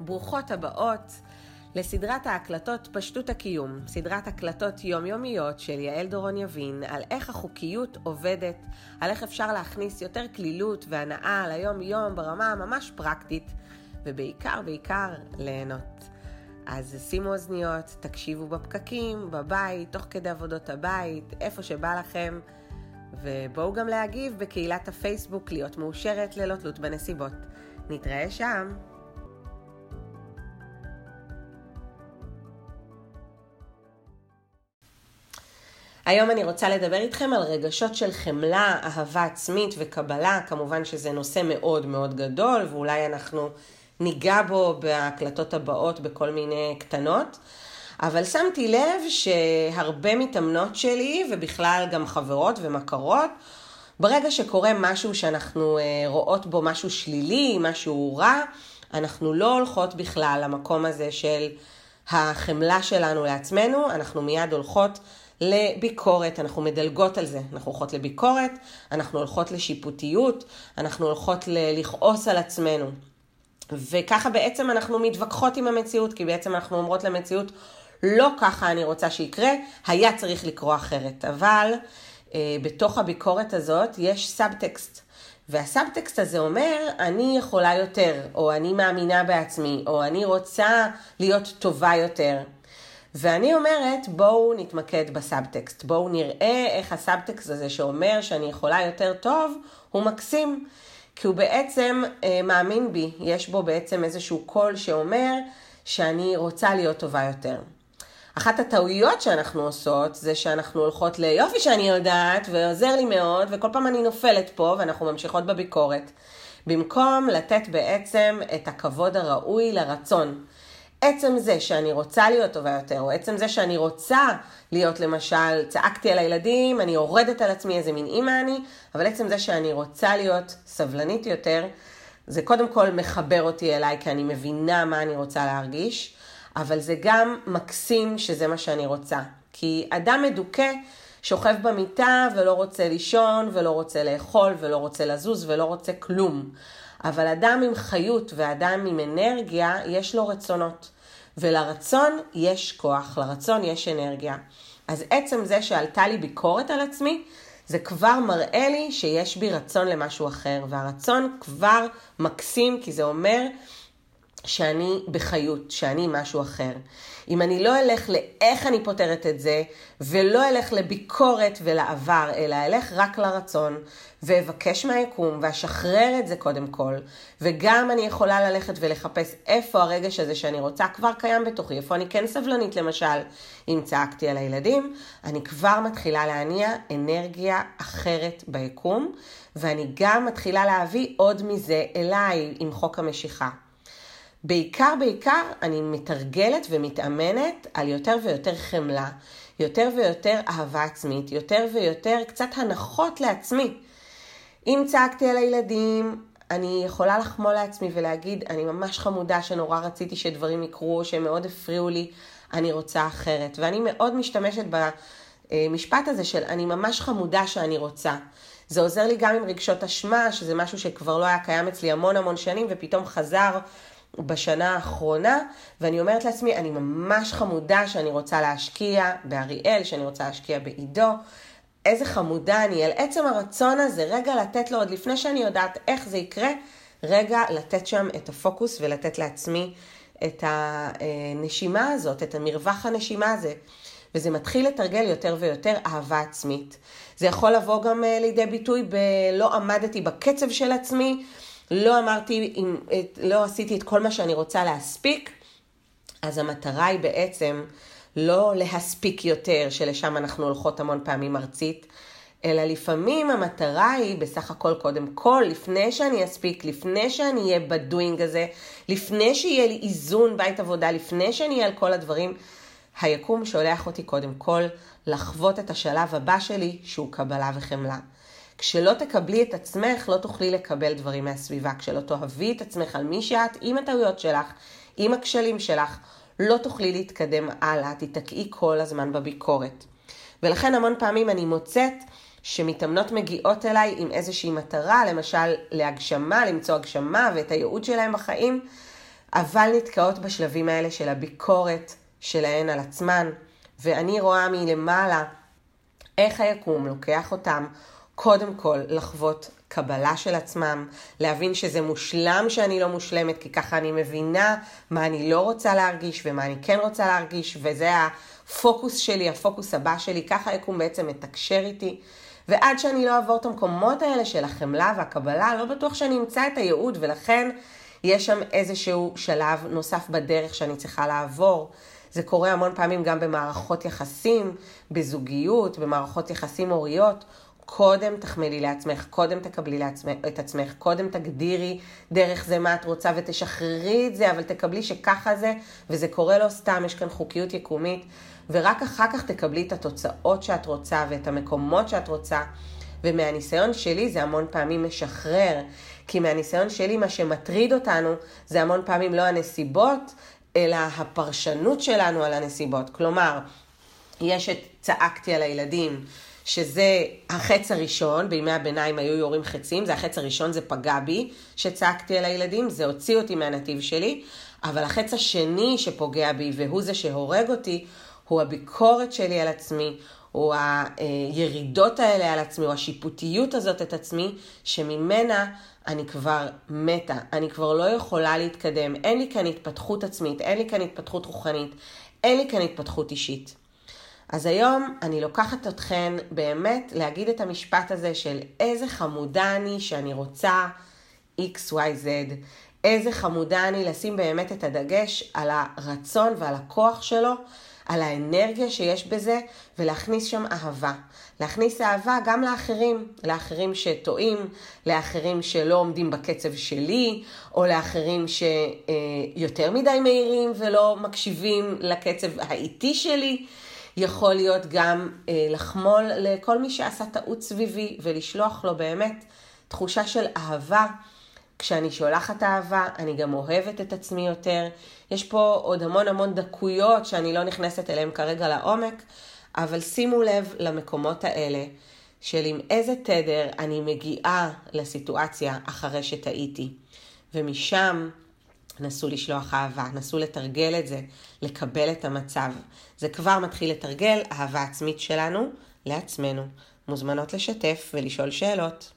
ברוכות הבאות לסדרת ההקלטות פשטות הקיום, סדרת הקלטות יומיומיות של יעל דורון יבין על איך החוקיות עובדת, על איך אפשר להכניס יותר כלילות והנאה ליום-יום ברמה הממש פרקטית, ובעיקר בעיקר ליהנות. אז שימו אוזניות, תקשיבו בפקקים, בבית, תוך כדי עבודות הבית, איפה שבא לכם, ובואו גם להגיב בקהילת הפייסבוק להיות מאושרת ללא תלות בנסיבות. נתראה שם. היום אני רוצה לדבר איתכם על רגשות של חמלה, אהבה עצמית וקבלה. כמובן שזה נושא מאוד מאוד גדול, ואולי אנחנו ניגע בו בהקלטות הבאות בכל מיני קטנות. אבל שמתי לב שהרבה מתאמנות שלי, ובכלל גם חברות ומכרות, ברגע שקורה משהו שאנחנו אה, רואות בו משהו שלילי, משהו רע, אנחנו לא הולכות בכלל למקום הזה של החמלה שלנו לעצמנו, אנחנו מיד הולכות לביקורת, אנחנו מדלגות על זה. אנחנו הולכות לביקורת, אנחנו הולכות לשיפוטיות, אנחנו הולכות לכעוס על עצמנו. וככה בעצם אנחנו מתווכחות עם המציאות, כי בעצם אנחנו אומרות למציאות, לא ככה אני רוצה שיקרה, היה צריך לקרוא אחרת. אבל אה, בתוך הביקורת הזאת יש subtext. וה subtext הזה אומר, אני יכולה יותר, או אני מאמינה בעצמי, או אני רוצה להיות טובה יותר. ואני אומרת, בואו נתמקד בסאבטקסט. בואו נראה איך הסאבטקסט הזה שאומר שאני יכולה יותר טוב, הוא מקסים. כי הוא בעצם אה, מאמין בי, יש בו בעצם איזשהו קול שאומר שאני רוצה להיות טובה יותר. אחת הטעויות שאנחנו עושות זה שאנחנו הולכות ליופי שאני יודעת ועוזר לי מאוד וכל פעם אני נופלת פה ואנחנו ממשיכות בביקורת. במקום לתת בעצם את הכבוד הראוי לרצון. עצם זה שאני רוצה להיות טובה יותר, או עצם זה שאני רוצה להיות למשל, צעקתי על הילדים, אני יורדת על עצמי איזה מין אימא אני, אבל עצם זה שאני רוצה להיות סבלנית יותר, זה קודם כל מחבר אותי אליי, כי אני מבינה מה אני רוצה להרגיש, אבל זה גם מקסים שזה מה שאני רוצה. כי אדם מדוכא שוכב במיטה ולא רוצה לישון, ולא רוצה לאכול, ולא רוצה לזוז, ולא רוצה כלום. אבל אדם עם חיות ואדם עם אנרגיה, יש לו רצונות. ולרצון יש כוח, לרצון יש אנרגיה. אז עצם זה שעלתה לי ביקורת על עצמי, זה כבר מראה לי שיש בי רצון למשהו אחר, והרצון כבר מקסים, כי זה אומר שאני בחיות, שאני משהו אחר. אם אני לא אלך לאיך אני פותרת את זה, ולא אלך לביקורת ולעבר, אלא אלך רק לרצון, ואבקש מהיקום, ואשחרר את זה קודם כל, וגם אני יכולה ללכת ולחפש איפה הרגש הזה שאני רוצה כבר קיים בתוכי, איפה אני כן סבלנית למשל, אם צעקתי על הילדים, אני כבר מתחילה להניע אנרגיה אחרת ביקום, ואני גם מתחילה להביא עוד מזה אליי עם חוק המשיכה. בעיקר בעיקר אני מתרגלת ומתאמנת על יותר ויותר חמלה, יותר ויותר אהבה עצמית, יותר ויותר קצת הנחות לעצמי. אם צעקתי על הילדים, אני יכולה לחמול לעצמי ולהגיד, אני ממש חמודה שנורא רציתי שדברים יקרו, שהם מאוד הפריעו לי, אני רוצה אחרת. ואני מאוד משתמשת במשפט הזה של אני ממש חמודה שאני רוצה. זה עוזר לי גם עם רגשות אשמה, שזה משהו שכבר לא היה קיים אצלי המון המון שנים, ופתאום חזר בשנה האחרונה, ואני אומרת לעצמי, אני ממש חמודה שאני רוצה להשקיע באריאל, שאני רוצה להשקיע בעידו. איזה חמודה אני, על עצם הרצון הזה, רגע לתת לו, עוד לפני שאני יודעת איך זה יקרה, רגע לתת שם את הפוקוס ולתת לעצמי את הנשימה הזאת, את המרווח הנשימה הזה. וזה מתחיל לתרגל יותר ויותר אהבה עצמית. זה יכול לבוא גם אה, לידי ביטוי בלא עמדתי בקצב של עצמי, לא אמרתי, לא עשיתי את כל מה שאני רוצה להספיק, אז המטרה היא בעצם לא להספיק יותר, שלשם אנחנו הולכות המון פעמים ארצית, אלא לפעמים המטרה היא בסך הכל קודם כל, לפני שאני אספיק, לפני שאני אהיה בדואינג הזה, לפני שיהיה לי איזון בית עבודה, לפני שאני אהיה על כל הדברים, היקום שולח אותי קודם כל לחוות את השלב הבא שלי, שהוא קבלה וחמלה. כשלא תקבלי את עצמך, לא תוכלי לקבל דברים מהסביבה. כשלא תאהבי את עצמך על מי שאת, עם הטעויות שלך, עם הכשלים שלך, לא תוכלי להתקדם הלאה, תיתקעי כל הזמן בביקורת. ולכן המון פעמים אני מוצאת שמתאמנות מגיעות אליי עם איזושהי מטרה, למשל להגשמה, למצוא הגשמה ואת הייעוד שלהם בחיים, אבל נתקעות בשלבים האלה של הביקורת שלהן על עצמן, ואני רואה מלמעלה איך היקום לוקח אותם קודם כל לחוות קבלה של עצמם, להבין שזה מושלם שאני לא מושלמת, כי ככה אני מבינה מה אני לא רוצה להרגיש ומה אני כן רוצה להרגיש, וזה הפוקוס שלי, הפוקוס הבא שלי, ככה היקום בעצם מתקשר איתי. ועד שאני לא אעבור את המקומות האלה של החמלה והקבלה, לא בטוח שאני אמצא את הייעוד, ולכן יש שם איזשהו שלב נוסף בדרך שאני צריכה לעבור. זה קורה המון פעמים גם במערכות יחסים, בזוגיות, במערכות יחסים הוריות. קודם תחמלי לעצמך, קודם תקבלי לעצמך, את עצמך, קודם תגדירי דרך זה מה את רוצה ותשחררי את זה, אבל תקבלי שככה זה, וזה קורה לא סתם, יש כאן חוקיות יקומית, ורק אחר כך תקבלי את התוצאות שאת רוצה ואת המקומות שאת רוצה. ומהניסיון שלי זה המון פעמים משחרר, כי מהניסיון שלי מה שמטריד אותנו זה המון פעמים לא הנסיבות, אלא הפרשנות שלנו על הנסיבות. כלומר, יש את צעקתי על הילדים, שזה החץ הראשון, בימי הביניים היו יורים חצים, זה החץ הראשון, זה פגע בי, שצעקתי על הילדים, זה הוציא אותי מהנתיב שלי, אבל החץ השני שפוגע בי, והוא זה שהורג אותי, הוא הביקורת שלי על עצמי, הוא הירידות האלה על עצמי, או השיפוטיות הזאת את עצמי, שממנה אני כבר מתה, אני כבר לא יכולה להתקדם, אין לי כאן התפתחות עצמית, אין לי כאן התפתחות רוחנית, אין לי כאן התפתחות אישית. אז היום אני לוקחת אתכן באמת להגיד את המשפט הזה של איזה חמודה אני שאני רוצה XYZ, איזה חמודה אני לשים באמת את הדגש על הרצון ועל הכוח שלו, על האנרגיה שיש בזה, ולהכניס שם אהבה. להכניס אהבה גם לאחרים, לאחרים שטועים, לאחרים שלא עומדים בקצב שלי, או לאחרים שיותר מדי מהירים ולא מקשיבים לקצב האיטי שלי. יכול להיות גם אה, לחמול לכל מי שעשה טעות סביבי ולשלוח לו באמת תחושה של אהבה. כשאני שולחת אהבה, אני גם אוהבת את עצמי יותר. יש פה עוד המון המון דקויות שאני לא נכנסת אליהן כרגע לעומק, אבל שימו לב למקומות האלה של עם איזה תדר אני מגיעה לסיטואציה אחרי שטעיתי. ומשם נסו לשלוח אהבה, נסו לתרגל את זה, לקבל את המצב. זה כבר מתחיל לתרגל אהבה עצמית שלנו לעצמנו. מוזמנות לשתף ולשאול שאלות.